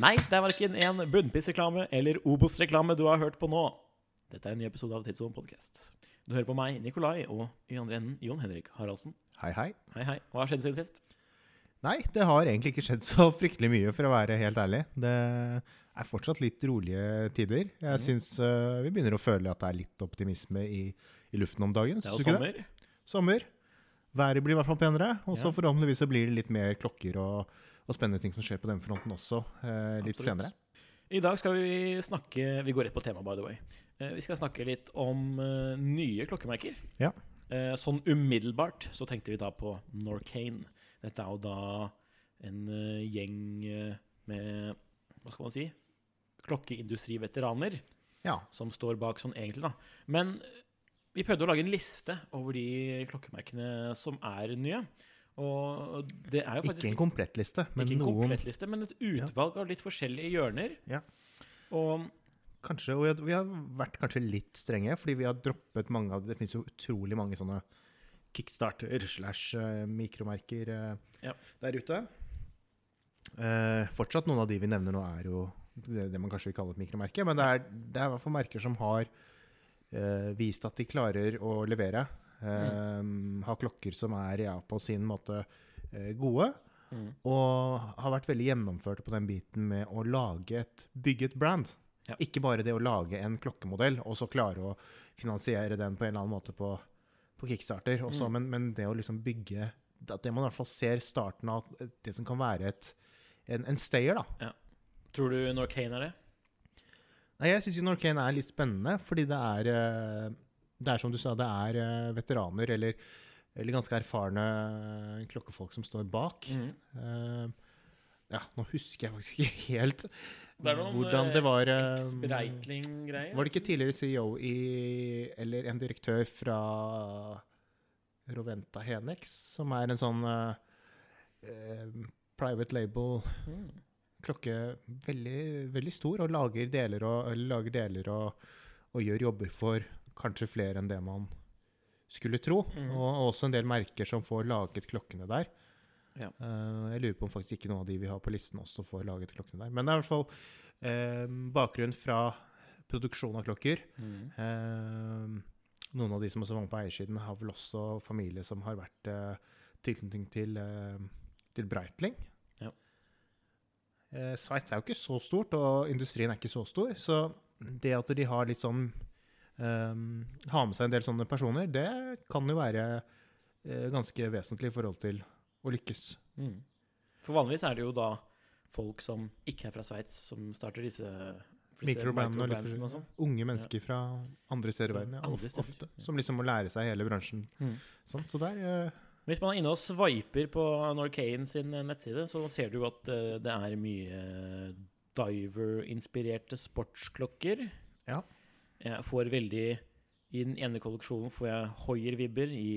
Nei, det er verken en bunnpissreklame eller Obos-reklame du har hørt på nå. Dette er en ny episode av Tidssonen podcast. Du hører på meg, Nikolai, og i andre enden Jon Henrik Haraldsen. Hei, hei. Hei, hei. Hva har skjedd siden sist? Nei, det har egentlig ikke skjedd så fryktelig mye, for å være helt ærlig. Det er fortsatt litt rolige tider. Jeg mm. syns uh, vi begynner å føle at det er litt optimisme i, i luften om dagen. Det er jo sommer. det? Sommer. Været blir i hvert fall penere. Og så Ja. forhåpentligvis så blir det litt mer klokker og, og spennende ting som skjer på den fronten også eh, litt Absolutt. senere. I dag skal vi snakke Vi går rett på tema, by the way. Eh, Vi skal snakke litt om eh, nye klokkemerker. Ja. Eh, Sånn umiddelbart så tenkte vi da på Norcane. Dette er jo da en eh, gjeng eh, med Hva skal man si? Klokkeindustriveteraner Ja. som står bak sånn egentlig, da. Men vi prøvde å lage en liste over de klokkemerkene som er nye. Og det er jo faktisk Ikke en komplett liste, men ikke en noen komplett liste, men et utvalg av litt forskjellige hjørner. Ja. Og Kanskje, og vi har, vi har vært kanskje litt strenge, fordi vi har droppet mange av Det finnes jo utrolig mange sånne kickstarter slash eh, mikromerker eh, Ja. der ute. Eh, fortsatt noen av de vi nevner nå, er jo det, det man kanskje vil kalle et mikromerke. Men det er, det er i hvert fall merker som har eh, vist at de klarer å levere. Eh, Ha klokker som er ja, på sin måte eh, gode. mm, Og har vært veldig gjennomførte på den biten med å lage et, bygge et brand. Ja. Ikke bare det å lage en klokkemodell og så klare å finansiere den på en eller annen måte på, på kickstarter. Også, Mm. men, men det å liksom bygge At det man i hvert fall ser starten av det som kan være et, en, en stayer. da. tror du Norcane er det? Nei, Jeg syns Norcane er litt spennende, fordi det er eh, Det er som du sa, det er eh, veteraner eller, eller ganske erfarne klokkefolk som står bak. Mm. Eh, ja, nå husker jeg faktisk ikke helt Det hvordan det var eh, X-Breitling-greier? Var det ikke tidligere CEO i Eller en direktør fra Roventa Henex, som er en sånn uh, eh, private label Mm. klokke veldig, veldig stor, og lager deler og, lager deler og, og gjør jobber for kanskje flere enn det man skulle tro. Mm. Og, og også en del merker som får laget klokkene der. Ja. Uh, jeg lurer på om faktisk ikke noen av de vi har på listen også får laget klokkene der. Men det er i hvert fall uh, bakgrunn fra produksjon av klokker. Mm. Uh, noen av de som også var med på eiersiden, har vel også familie som har vært tilknytning til, til Breitling. Ja. Sveits er jo ikke så stort, og industrien er ikke så stor. Så det at de har litt sånn eh, ha med seg en del sånne personer, det kan jo være uh, ganske vesentlig i forhold til å lykkes. Mm. For vanligvis er det jo da folk som ikke er fra Sveits, som starter disse Mikrobandene og og sånn. unge mennesker fra andre steder i verden. Ja, ofte, ofte, som liksom må lære seg hele bransjen. Mm. Sånn, så der Uh, Hvis man er inne og sveiper på Norcane sin nettside, så ser du at eh, det er mye diver-inspirerte sportsklokker. Ja. Jeg får veldig I den ene kolleksjonen får jeg Hoier-vibber. I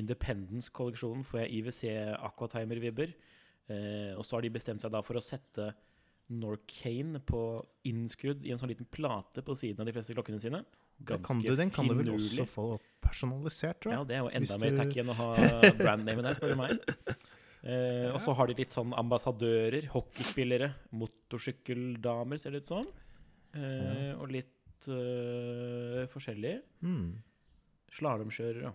Independence-kolleksjonen får jeg IWC Aquatimer-vibber. Eh, og så har de bestemt seg da for å sette Norcane på innskrudd i en sånn liten plate på siden av de fleste klokkene sine. Ganske kan du, den kan du vel også få personalisert, tror Ja, det er jo enda mer tacky enn å ha brandnamen der, spør du meg. Eh, Og så har de litt sånn ambassadører, hockeyspillere, motorsykkeldamer, ser det ut som. Eh, og litt eh, forskjellig. Mm. Slalåmkjørere.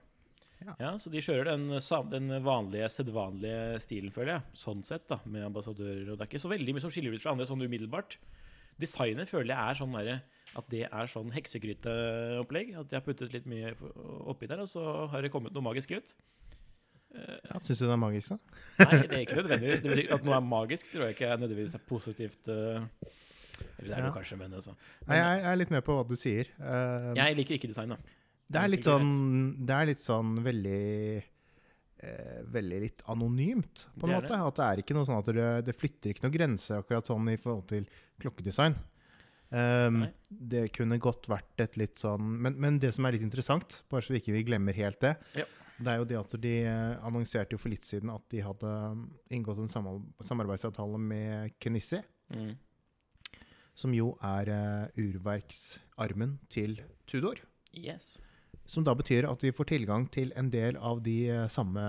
Ja. Ja, så de kjører den, den vanlige, sedvanlige stilen, føler jeg. Sånn sett, da, med ambassadører. Og det er ikke så veldig mye som skiller ut fra andre sånn umiddelbart. Designet føler jeg er sånn der, at det er sånn heksekryteopplegg. At de har puttet litt mye oppi der, og så har det kommet noe magisk ut. Eh, Ja, Syns du det er magisk, da? Nei, det er ikke nødvendigvis. Det betyr at noe er magisk, tror jeg ikke er nødvendigvis er positivt. eh, Eller det er Ja. du kanskje, men altså. Nei, jeg jeg er litt med på hva du sier. Uh, Jeg liker ikke design, da. det er litt sånn Det er litt sånn veldig eh, Veldig litt anonymt, på en Det måte. At det er ikke noe sånn at det, det flytter ikke noen grenser akkurat sånn i forhold til klokkedesign. Um, det kunne godt vært et litt sånn men, men det som er litt interessant, bare så vi ikke vi glemmer helt det, Ja. det er jo det at de eh, annonserte jo for litt siden at de hadde um, inngått en samarbeidsavtale med Kenissi. Mm. Som jo er uh, urverksarmen til Tudor. Yes. Som da betyr at vi får tilgang til en del av de uh, samme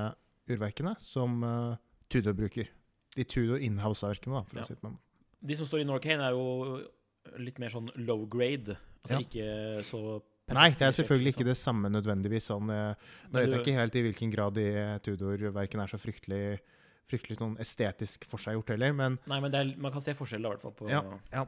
urverkene som uh, Tudor bruker. De Tudor inhouse-verkene, da, for Ja. si det med. De som står i Norcane, er jo litt mer sånn low grade. Altså Ja. ikke så Nei, det er selvfølgelig ikke det samme nødvendigvis. Sånn, nå vet jeg ikke helt i hvilken grad de Tudor-verkene er så fryktelig, fryktelig sånn estetisk forseggjort heller, men Nei, men det er, man kan se forskjell i hvert fall. På, Ja, ja.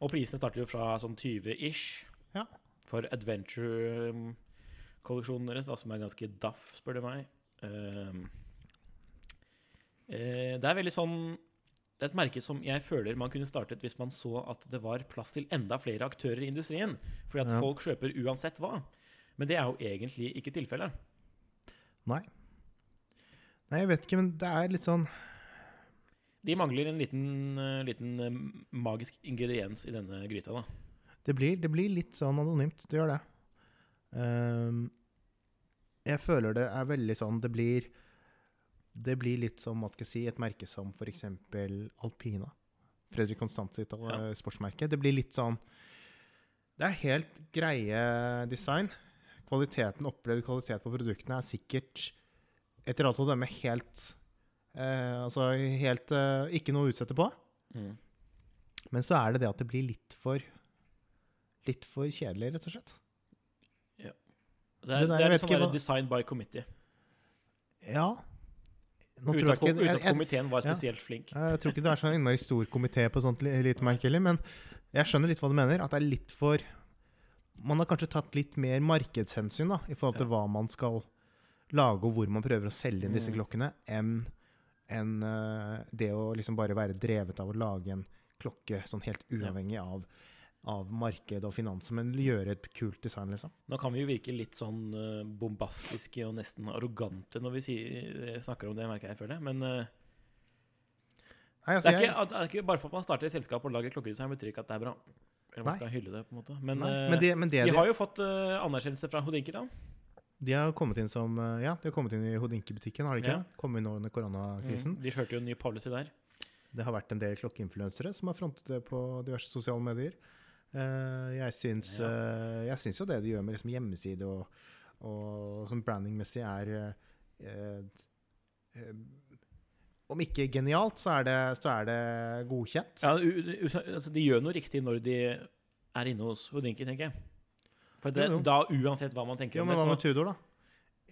Og prisene starter jo fra sånn 20-ish Ja. for adventure-kolleksjonen deres, da, som er ganske daff, spør du meg. Ehm, uh, det er veldig sånn Det er et merke som jeg føler man kunne startet hvis man så at det var plass til enda flere aktører i industrien. Fordi at Ja. folk kjøper uansett hva. Men det er jo egentlig ikke tilfellet. Nei. Nei, jeg vet ikke, men det er litt sånn De mangler en liten, eh, liten eh, magisk ingrediens i denne gryta. da Det blir, det blir litt sånn anonymt. Det gjør det. Um, jeg føler det er veldig sånn Det blir Det blir litt som hva skal jeg si, et merke som f.eks. Alpina. Fredrik Konstant sitt eh, Ja. sportsmerke. Det blir litt sånn Det er helt greie design. Kvaliteten, opplevd kvalitet på produktene er sikkert etter alt å dømme helt eh, Altså helt eh, Ikke noe å utsette på. Mm. Men så er det det at det blir litt for Litt for kjedelig, rett og slett. Det er, Det der, det er litt sånn hva- design by committee. Ja. Nå Uten tror at, ikke, jeg, komiteen var ja. spesielt flink. jeg tror ikke det er så innmari stor komité på sånt li- lite merke heller, men jeg skjønner litt hva du mener. At det er litt for Man har kanskje tatt litt mer markedshensyn da, i forhold til Ja. hva man skal lage, og hvor man prøver å selge inn disse Mm. klokkene, enn enn, eh, det å liksom bare være drevet av å lage en klokke sånn helt uavhengig av, av marked og finans, men gjøre et kult design, liksom. Nå kan vi jo virke litt sånn eh, bombastiske og nesten arrogante når vi sier, eh, snakker om det, merker jeg føler det. Men Nei, det, altså, er jeg, ikke, det er ikke bare for at man starter et selskap og lager klokkedesign, betyr ikke at det er bra. Eller man skal hylle det, på en måte. Men, nei, men det, men det de har jo fått uh, anerkjennelse fra Hodinki, da. De har kommet inn som eh, Ja, de har kommet inn i Hodinke-butikken, har de ikke? Ja. Kommet inn nå under koronakrisen. Mm. De kjørte jo en ny policy der. Det har vært en del klokkeinfluensere som har frontet det på diverse sosiale medier. Eh, jeg, syns, Ja. eh, jeg syns jo det de gjør med liksom hjemmeside og, og sånn brandingmessig er eh, eh, Om ikke genialt, så er det, så er det godkjent. Ja, altså, de gjør noe riktig når de er inne hos Hodinki, tenker jeg. For det, Jo, jo. da, uansett hva man tenker Jo, om men hva med så Tudor, da?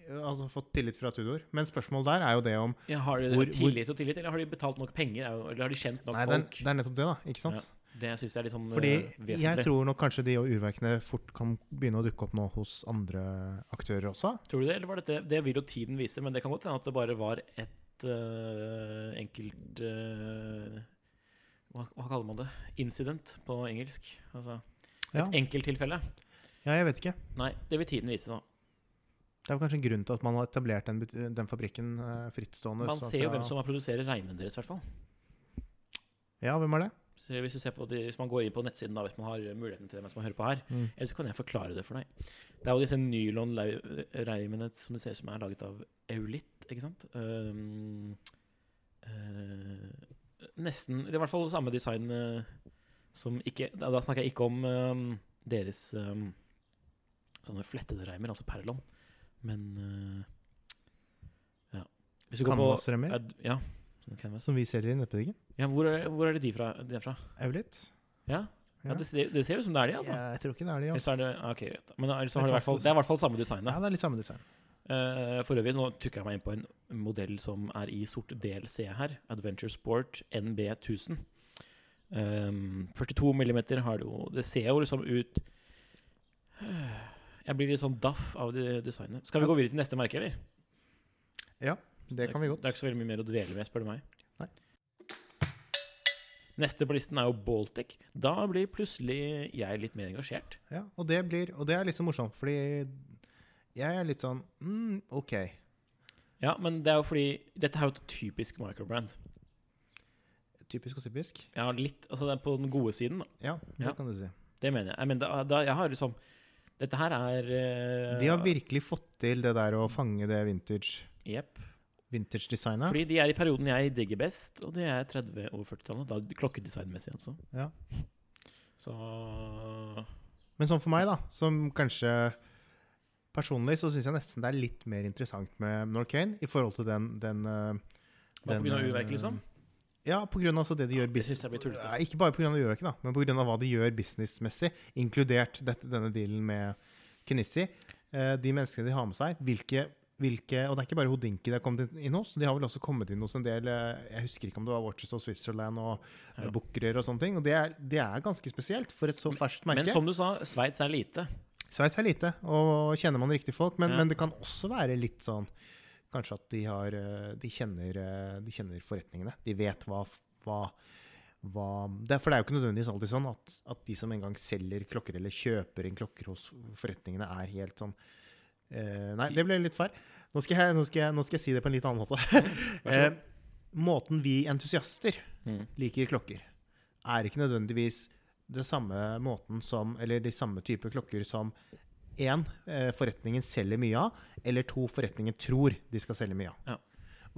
Altså Fått tillit fra Tudor. Men spørsmålet der er jo det om ja, Har de Hvor- tillit og tillit, eller har de betalt nok penger? Eller har de kjent nok Nei, det er, det er nettopp det, da. Ikke sant? Ja. Det syns jeg er litt sånn Fordi eh, vesentlig. jeg tror nok kanskje de og urverkene fort kan begynne å dukke opp nå hos andre aktører også. Tror du det, eller var dette Det vil jo tiden vise, men det kan godt hende at det bare var et uh, enkelt uh, hva, hva kaller man det? Incident på engelsk. Altså et Ja. enkelttilfelle. Ja, jeg vet ikke. Nei, det vil tiden vise, nå. Det er jo kanskje en grunn til at man har etablert den, den fabrikken uh, frittstående. Man ser jo hvem som produserer reimene deres, i hvert fall. Ja, hvem er det? Hvis, du ser på de, hvis man går inn på nettsiden, da, hvis man har muligheten til det mens man hører på her, Mm. eller så kan jeg forklare det for deg. Det er jo disse nylon-reimene som det ser ut som er laget av eulitt, ikke sant? Um, uh, nesten i hvert fall samme design uh, som ikke Da, da snakker jeg ikke om um, deres um, sånne flettede reimer, altså perlon, men eh, Ja. Hvis du går på Canvas-remmer, ad, Ja. Canvas. som vi selger i nettbutikken. Ja, hvor er, hvor er det de fra? De er fra? Eulitt. Ja, ja. Ja. det, ser, det ser ut som det er de, altså. Ja, jeg tror ikke det er de. Eller Altså. så er det, ah, ok, greit. Men ellers så er har det, i hvert fall, det er i hvert fall samme designet. Ja, det er litt samme design. Eh, for øvrig nå trykker jeg meg inn på en modell som er i sort DLC her. Adventure Sport NB1000. Um, 42 millimeter har det jo Det ser jo liksom ut Jeg blir litt sånn daff av det designet. Skal vi gå videre til neste merke, eller? Ja, Det kan vi godt. Det er ikke så veldig mye mer å dvele med, spør du meg. Nei. Neste på listen er jo Baltic. Da blir plutselig jeg litt mer engasjert. Ja, og det, blir, og det er litt så morsomt, fordi jeg er litt sånn mm, OK. Ja, men det er jo fordi Dette er jo et typisk microbrand. Typisk og typisk. Ja, litt, altså det er på den gode siden, da. Ja, det Ja. kan du si. Det mener jeg. Men da, da, jeg har liksom Dette her er uh, De har virkelig fått til det der å fange det vintage Yep. vintage-designet. Fordi de er i perioden jeg digger best, og det er 30- og 40-tallet. Da Klokkedesignmessig, altså. Ja. Så Men sånn for meg, da, som kanskje Personlig så syns jeg nesten det er litt mer interessant med Norcane i forhold til den, den, den, Bare På grunn av urverk, liksom? Ja, på grunn av altså det de gjør business... Nei, Ikke bare pga. gjør da, men pga. hva de gjør businessmessig, inkludert dette, denne dealen med Knissi. Eh, de menneskene de har med seg, hvilke, hvilke Og det er ikke bare Hodinki de har kommet inn- hos, de har vel også kommet inn hos en del eh, Jeg husker ikke om det var Watches of Switzerland og Ja. Bucherer og sånne ting. Og det er, det er ganske spesielt for et så ferskt merke. Men som du sa, Sveits er lite. Sveits er lite, og kjenner man riktige folk. Men, Ja. men det kan også være litt sånn Kanskje at de har eh, De kjenner, eh, de kjenner forretningene. De vet hva, hva, hva det er, For det er jo ikke nødvendigvis alltid sånn at, at de som en gang selger klokker, eller kjøper inn klokker hos forretningene, er helt sånn eh, Nei, det ble litt feil. Nå skal, jeg, nå, nå skal jeg si det på en litt annen måte. Eh, måten vi entusiaster Mm. liker klokker, er ikke nødvendigvis det samme måten som Eller de samme type klokker som én, eh, forretningen selger mye av, eller to, forretningen tror de skal selge mye av. Ja.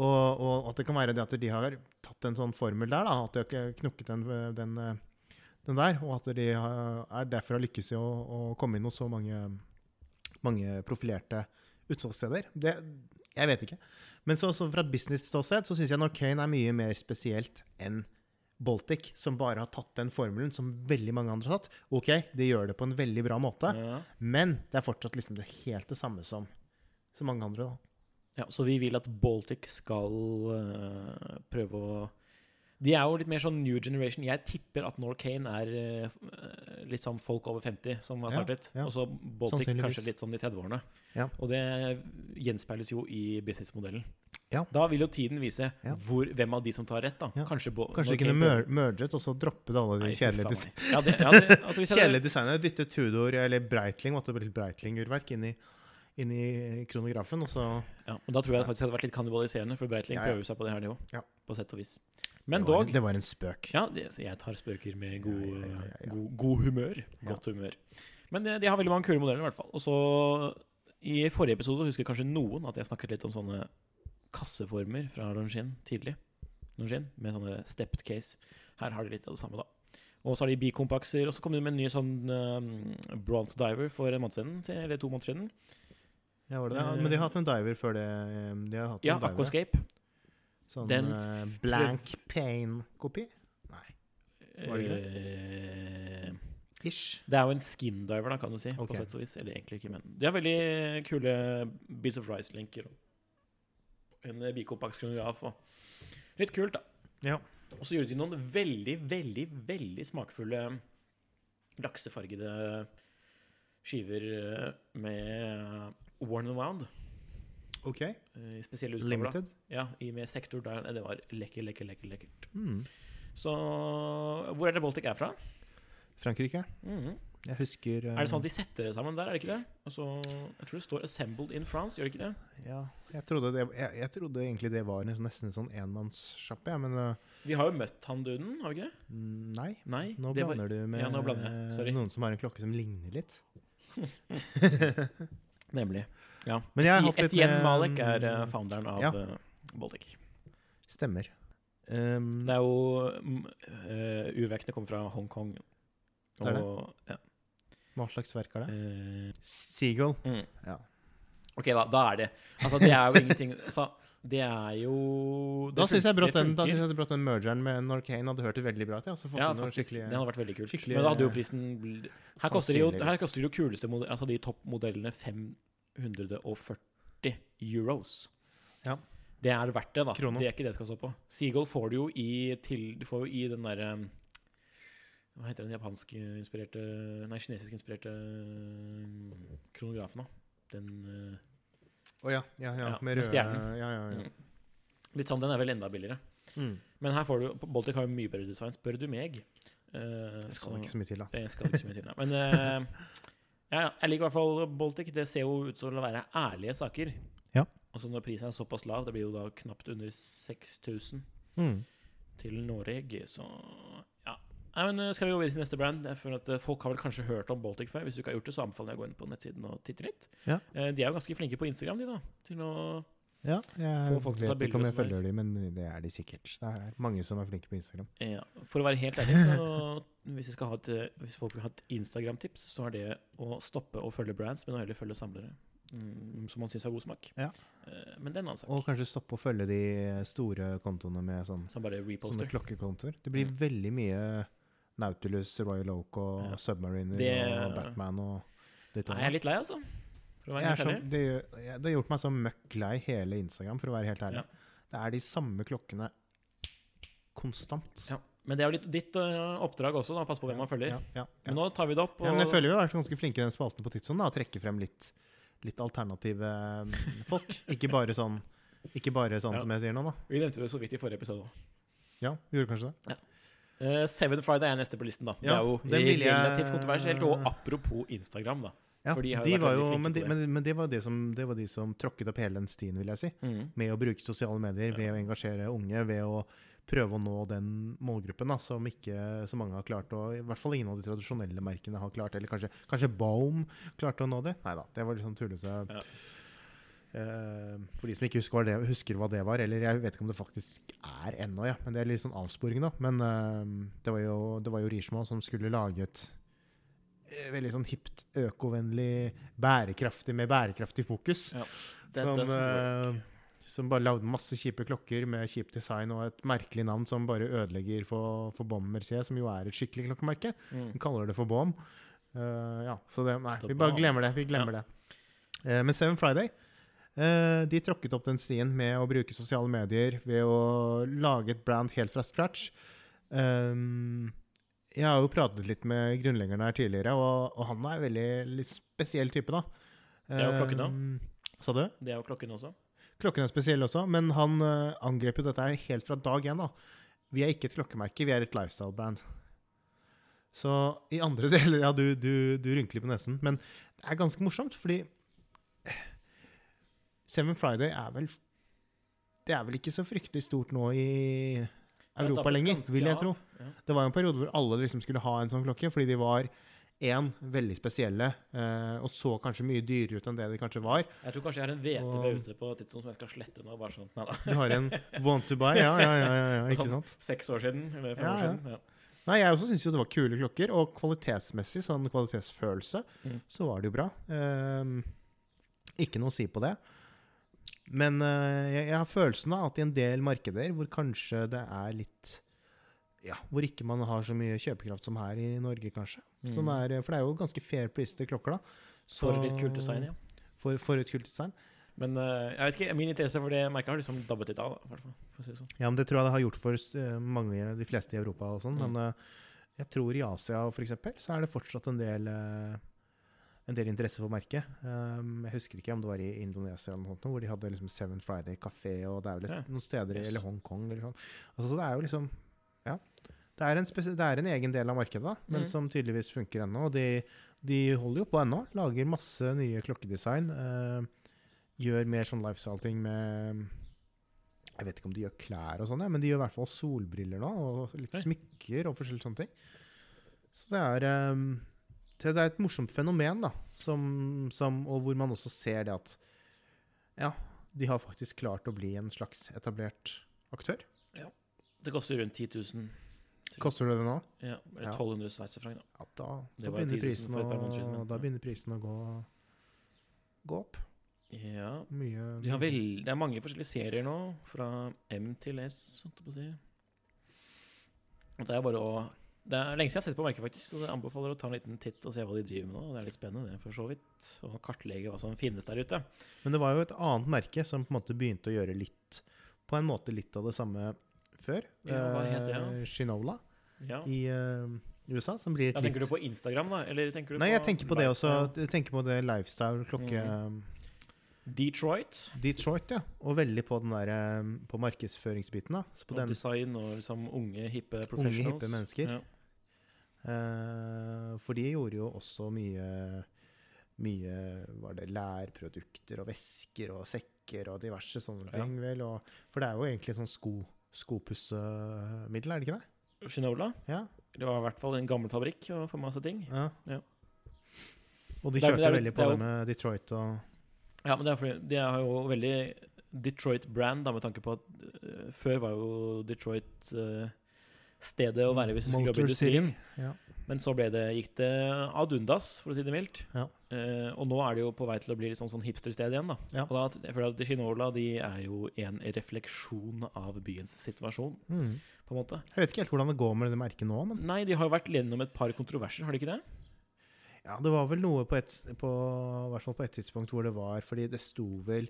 Og, og at det kan være det at de har tatt en sånn formel der, da, at de har knukket den, den, eh, den der, og at de har, er derfor har lykkes i å, å komme inn hos så mange, mange profilerte utsalgssteder. Det, jeg vet ikke. Men så, så fra et business-ståsted så syns jeg Norcane er mye mer spesielt enn Baltic, som bare har tatt den formelen som veldig mange andre har tatt. Ok, de gjør det på en veldig bra måte, Ja. men det er fortsatt liksom det helt det samme som, som mange andre. da. Ja, så vi vil at Baltic skal uh, prøve å De er jo litt mer sånn new generation. Jeg tipper at Norcane er uh, litt sånn folk over 50 som har startet. ja. Og så Baltic kanskje litt sånn i 30-årene. Ja. Og det gjenspeiles jo i businessmodellen. Ja. Da vil jo tiden vise Ja. hvor, hvem av de som tar rett. da Ja. Kanskje, Bo- Kanskje de kunne mer merget og så droppet alle de Nei, kjedelige, ja, altså, kjedelige designene dyttet Tudor eller Breitling måtte bli Breitling-urverk inn, inn i kronografen. Og så Ja, men da tror jeg det faktisk hadde vært litt kannibaliserende, for Breitling prøver seg på det her, nivå. På sett og vis. Men det, var, dog det var en spøk. Ja, det, jeg tar spøker med god, god, god humør. Godt humør. Men de, de har veldig mange kule modeller, i hvert fall. Og så I forrige episode husker kanskje noen at jeg snakket litt om sånne kasseformer fra Longines tidlig. Longines, med sånne stepped case. Her har de litt av det samme, da. Og så har de bikompakser. og så kom de med en ny sånn um, bronze diver for en måned siden. Eller to måneder siden. Ja, var det det? Ja, men de har hatt en diver før det. eh, De har hatt Ja, en diver. Aquascape. Sånn Den uh, blank pain-kopi? Nei. Var det ikke det Ish. Det er jo en skin diver, da, kan du si. Okay. Eller egentlig ikke, men De har veldig kule Beats of Rice-linker. og En eh, bicompax-kronograf og Litt kult, da. Ja. Og så gjorde de noen veldig, veldig, veldig smakfulle laksefargede skiver eh, med Worn and Wound. OK. eh, spesielle utgaver. Limited. Ja, i med sektor der. Det var lekker, lekker, lekker, lekkert. Mm. Så hvor er det Baltic er fra? Frankrike. Mhm. Jeg husker uh, Er det sånn at de setter det sammen der, er det ikke det? Altså, jeg tror det står 'Assembled in France', gjør det ikke det? Ja, jeg trodde, det, jeg, jeg trodde egentlig det var en, sånn- nesten en sånn enmannssjappe, ja, men uh, Vi har jo møtt han duden, har vi ikke det? mm, nei. Nei. Nå det var, blander du med Ja, blander jeg. Noen som har en klokke som ligner litt. nemlig. Ja. Men jeg har hatt litt Etienne Malek er eh, founderen av Ja. eh, Baltic. Stemmer. Um, Det er jo uh, eh, kommer fra Hongkong. Det er det? Ja, hva slags verk er det? Uh, Seagull. mm. Ja. Ok, da, da er det Altså, det er jo ingenting altså, Det er jo Da det syns jeg brått den, da den mergeren med Norcane hadde hørt det veldig bra til. Altså fått Ja, faktisk. det hadde vært veldig kult. Men da hadde jo prisen Her koster, det jo, her koster jo kuleste modell, Altså de toppmodellene 540 euros. Ja. Det er verdt det, da. Krono. Det er ikke det det skal stå på. Seagull får du jo i, til, du får jo i den derre Hva heter den japansk-inspirerte Nei, kinesisk-inspirerte mm, kronografen, da. Den eh, Å ja, ja, ja. Ja, Med røde stjernen. Ja, ja, ja. mm. Litt sånn, Den er vel enda billigere. Mm. Men her får du Baltic har jo mye bedre design, spør du meg. Uh, Det skal så- ikke så mye til, da. det skal ikke så mye til, da. Men uh, ja, jeg liker i hvert fall Baltic. Det ser jo ut som å være ærlige saker. Ja. Altså Når prisen er såpass lav, det blir jo da knapt under 6000 Mm. til Norge, så. Nei, men eh, Skal vi gå videre til neste brand? Jeg føler at eh, Folk har vel kanskje hørt om Baltic før. Hvis du ikke har gjort det, så anbefaler jeg å gå inn på nettsiden og titte litt. Ja. Eh, De er jo ganske flinke på Instagram, de da. Til å Ja, jeg Få folk til å ta vet ikke om jeg følger dem, men det er de sikkert. Det er mange som er flinke på Instagram. Ja, For å være helt ærlig, så hvis, vi et, hvis folk vil ha et Instagram-tips, så er det å stoppe å følge brands, men å heller følge samlere. Mm, som man syns har god smak. Ja. Men det er en annen sak. Og kanskje stoppe å følge de store kontoene med sånn, Som bare sånne klokkekontoer. Det blir Mm. veldig mye Nautilus, Royal Oak og Ja. Submariner Det- og Batman og litt Nei, sånn. jeg er litt lei, altså. Så, ærlig. det, det har gjort meg så møkk lei hele Instagram, for å være helt ærlig. Ja. Det er de samme klokkene konstant. Ja. Men det er jo litt ditt eh, oppdrag også, da. Pass på hvem man følger. Ja, ja, ja. Men nå tar vi det opp. Og Ja, men jeg føler vi har vært ganske flinke i den spalten på Tidssonen. trekke frem litt, litt alternative mm, folk. Ikke bare sånn, ikke bare sånn Ja. som jeg sier nå, da. Vi nevnte det så vidt i forrige episode òg. Ja, vi gjorde kanskje det. Uh, Seven Friday er neste på listen, da. Ja, det er jo den vil jeg- relativt kontroversielt. Og apropos Instagram, da. Ja, de de var jo, men, de, men, men det var det som, det var de som tråkket opp hele den stien, vil jeg si. Mm. Med å bruke sosiale medier, ved å engasjere unge, ved å prøve å nå den målgruppen da, som ikke så mange har klart å I hvert fall ingen av de tradisjonelle merkene har klart, eller kanskje, kanskje Baum klarte å nå det. Nei da, det var litt sånn tullete. Ja. Eh, for de som ikke husker hva, det, husker hva det var, eller jeg vet ikke om det faktisk er ennå, ja. Men det er litt sånn avsporing, da. Men eh, det var jo, det var jo Richemont som skulle lage et eh, veldig sånn hipt, økovennlig, bærekraftig med bærekraftig fokus. That som, eh, som bare lagde masse kjipe klokker med kjipt design og et merkelig navn som bare ødelegger for, for Bom Mercier, som jo er et skikkelig klokkemerke. Mm. De kaller det for Bom. Uh, ja, så det, nei, vi bare glemmer det. Vi glemmer det. Uh, men Seven Friday de tråkket opp den stien med å bruke sosiale medier, ved å lage et brand helt fra scratch. Um, jeg har jo pratet litt med grunnleggeren her tidligere, og, og han er en veldig litt spesiell type, da. Det er jo klokken da. Um, Sa du? Det er jo klokken også. Klokken er spesiell også, men han eh, angrep jo dette her helt fra dag én. da. Vi er ikke et klokkemerke, vi er et lifestyle-brand. Så i andre deler Ja, du, du, du rynker litt på nesen, men det er ganske morsomt, fordi Seven Friday er vel Det er vel ikke så fryktelig stort nå i Europa lenger, vil jeg tro. Det var en periode hvor alle liksom skulle ha en sånn klokke, fordi de var én, veldig spesielle, eh, og så kanskje mye dyrere ut enn det de kanskje var. Jeg tror kanskje jeg har en VTB Og- ute på tidspunkt som jeg skal slette nå. Bare sånn. Du har en want to buy, ja, ja, ja, ja, ikke sant? Seks år siden, eller fem Ja, år siden. Ja. Nei, jeg også syns jo det var kule klokker, og kvalitetsmessig, sånn kvalitetsfølelse, Mm. så var det jo bra. Ehm, ikke noe å si på det. Men eh, jeg, jeg har følelsen av at i en del markeder hvor kanskje det er litt Ja, hvor ikke man har så mye kjøpekraft som her i Norge, kanskje. Som Mm. er, for det er jo ganske fair price til klokker, da. Så- For litt kult design, ja. For, for et kult design. Men uh, jeg vet ikke, min interesse for det merket har liksom dabbet litt av. da, for, for si sånn. Ja, men det tror jeg det har gjort for eh, mange, de fleste i Europa og sånn. Mm. Men uh, jeg tror i Asia for eksempel, så er det fortsatt en del, eh, en del interesse for merket. Um, jeg husker ikke om det var i Indonesia eller noe sånt, hvor de hadde liksom Seven Friday kafé, og det er vel Ja. noen steder Yes. eller Hongkong eller sånn. Altså, så det er jo liksom Ja. Det er en, det er en egen del av markedet, da, men Mm. som tydeligvis funker ennå. Og de, de holder jo på ennå. Lager masse nye klokkedesign. Uh, gjør mer sånn lifestyle-ting med Jeg vet ikke om de gjør klær og sånn, men de gjør i hvert fall solbriller nå, og litt smykker og forskjellige sånne ting. Så det er um, det er et morsomt fenomen, da, som, som, og hvor man også ser det at Ja, de har faktisk klart å bli en slags etablert aktør. Ja. Det koster rundt 10 000. Koster det det nå? Ja, eller Ja. 1200 sveitserfranc. da. Ja, da, da, begynner prisen å, siden, men- da begynner prisen å gå, gå opp. Ja. Mye De har vel, det er mange forskjellige serier nå, fra M til S. holdt jeg på å si. Og Det er bare å Det er lenge siden jeg har sett på merket, faktisk, så jeg anbefaler å ta en liten titt og se hva de driver med nå. Det er litt spennende, det, for så vidt. Å kartlegge hva som finnes der ute. Men det var jo et annet merke som på en måte begynte å gjøre litt På en måte litt av det samme før. Ja, hva het det, Eh, Shinola Ja. i uh, USA, som blir et Ja, tenker litt du på Instagram, da? Eller tenker du Nei, jeg tenker på det også. Jeg tenker på det lifestyle-klokke... Mm. Detroit. Detroit, ja. Og veldig på den der eh, På markedsføringsbiten, da. Så på Og den design og liksom unge, hippe professionals. unge, hippe mennesker. Ja. Eh, for de gjorde jo også mye Mye var det lærprodukter og vesker og sekker og diverse sånne Ja. ting. vel og, For det er jo egentlig sånn sko, skopussemiddel, er det ikke det? Shinola. Ja. Det var i hvert fall en gammel fabrikk og for masse ting. ja. Ja. Og de Det kjørte det er- veldig det på er det med Detroit og Ja, men det er fordi de har jo veldig Detroit-brand, med tanke på at uh, før var jo Detroit eh, stedet å være hvis du skulle jobbe i industrien. Ja. Men så det, gikk det ad undas, for å si det mildt. Ja. Eh, og nå er det jo på vei til å bli litt sånn, sånn hipstersted igjen. da. Ja. Og da, jeg føler at Chinola de er jo en refleksjon av byens situasjon, Mm. på en måte. Jeg vet ikke helt hvordan det går med det merket nå, men Nei, de har jo vært gjennom et par kontroverser, har de ikke det? ja, det var vel noe på et, på, hvert fall på et tidspunkt hvor det var Fordi det sto vel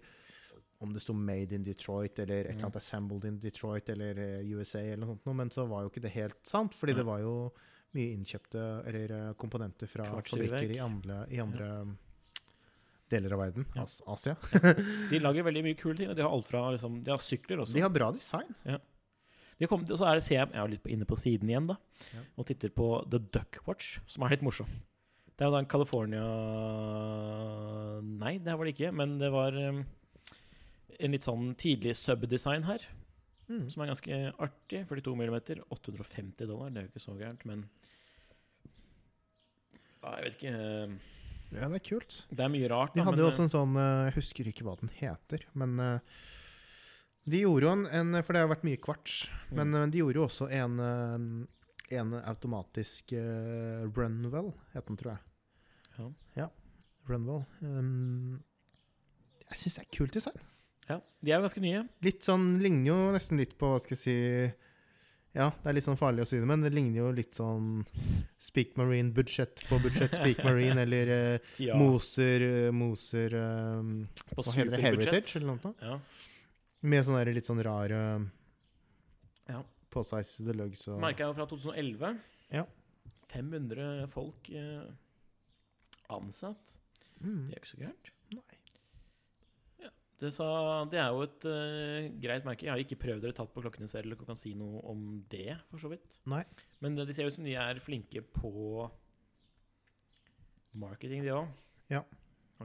om det sto 'Made in Detroit' eller et eller Mm. annet 'Assembled in Detroit' eller eh, USA eller noe sånt, men så var jo ikke det helt sant, fordi det var jo mye innkjøpte eller eh, komponenter fra fabrikker i andre, i andre um, deler av verden. Ja. As Asia. De lager veldig mye kule ting. og De har alt fra liksom, De har sykler også. De har bra design. De kom, og så er det, ser jeg, jeg er litt inne på siden igjen da, Ja. og titter på The Duck Watch, som er litt morsom. Det er jo da en California Nei, det var det ikke, men det var um, en litt sånn tidlig subdesign her, Mm. som er ganske artig. 42 mm, 850 dollar. Det er jo ikke så gærent, men ja, Jeg vet ikke. eh, Ja, det er kult. Det er mye rart. De da, hadde jo også en sånn eh, Jeg husker ikke hva den heter, men eh, de gjorde jo en, en For det har vært mye kvarts. Mm. Men eh, de gjorde jo også en, eh, en automatisk uh, Runwell, het den, tror jeg. Ja. Runwell. Um, jeg syns det er kult design. Ja, de er jo ganske nye. Litt sånn Ligner jo nesten litt på Hva skal jeg si Ja, det er litt sånn farlig å si det, men det ligner jo litt sånn Speak Marine, budsjett på budsjett Speak Marine, eller eh, Tja, Moser eh, Moser um, på Hva heter det? Heritage, eller noe? sånt? Ja. Med sånne der litt sånn rare Ja. påsveisede lugs og Merket jeg jo fra 2011. Ja. 500 folk eh, ansatt. mm. Det er ikke så gærent. Nei. Det, sa, det er jo et uh, greit merke. Jeg har ikke prøvd eller tatt på klokkene selv eller kan si noe om det, for så vidt. Nei. Men eh, de ser ut som de er flinke på marketing, de òg. Ja.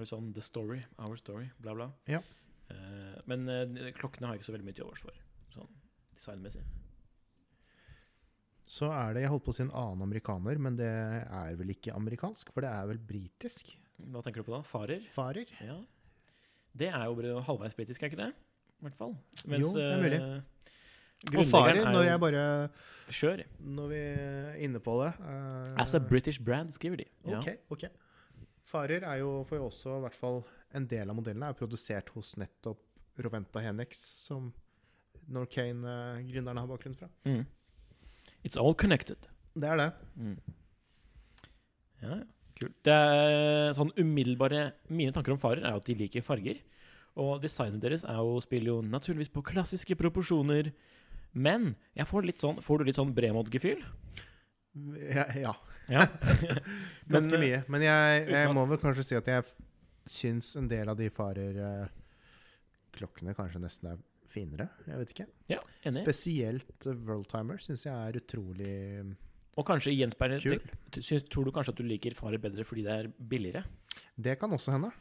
Sånn The Story, Our Story, bla, bla. Ja. Uh, men uh, klokkene har jeg ikke så veldig mye til overs for, sånn designmessig. Så er det Jeg holdt på å si en annen amerikaner, men det er vel ikke amerikansk, for det er vel britisk. Hva tenker du på da? Farer? Farer. Ja. Det er jo bare halvveis britisk, er ikke det? I hvert fall. Jo, det er mulig. eh, Og er når jeg bare Kjør. Når vi er inne på det uh, As a British brand, skriver de. Ja. Ok, ok. Farer er jo for også, i hvert fall en del av modellene, er produsert hos nettopp Roventa Henex, som Norcane-gründerne har bakgrunn fra. Mm. It's all connected. Det er det. Mm. Ja, ja. Kult. Det er sånn umiddelbare Mine tanker om farer er jo at de liker farger. Og designet deres er jo, spiller jo naturligvis på klassiske proporsjoner. Men jeg får litt sånn Får du litt sånn Bremod-gefühl? Ja. ja. Ja. Ganske Men, eh, mye. Men jeg, jeg må vel kanskje si at jeg syns en del av de farer eh, klokkene kanskje nesten er finere. Jeg vet ikke. ja, enig. Spesielt World Worldtimer syns jeg er utrolig Og kanskje gjenspeiler Tror du kanskje at du liker farer bedre fordi det er billigere? Det kan også hende.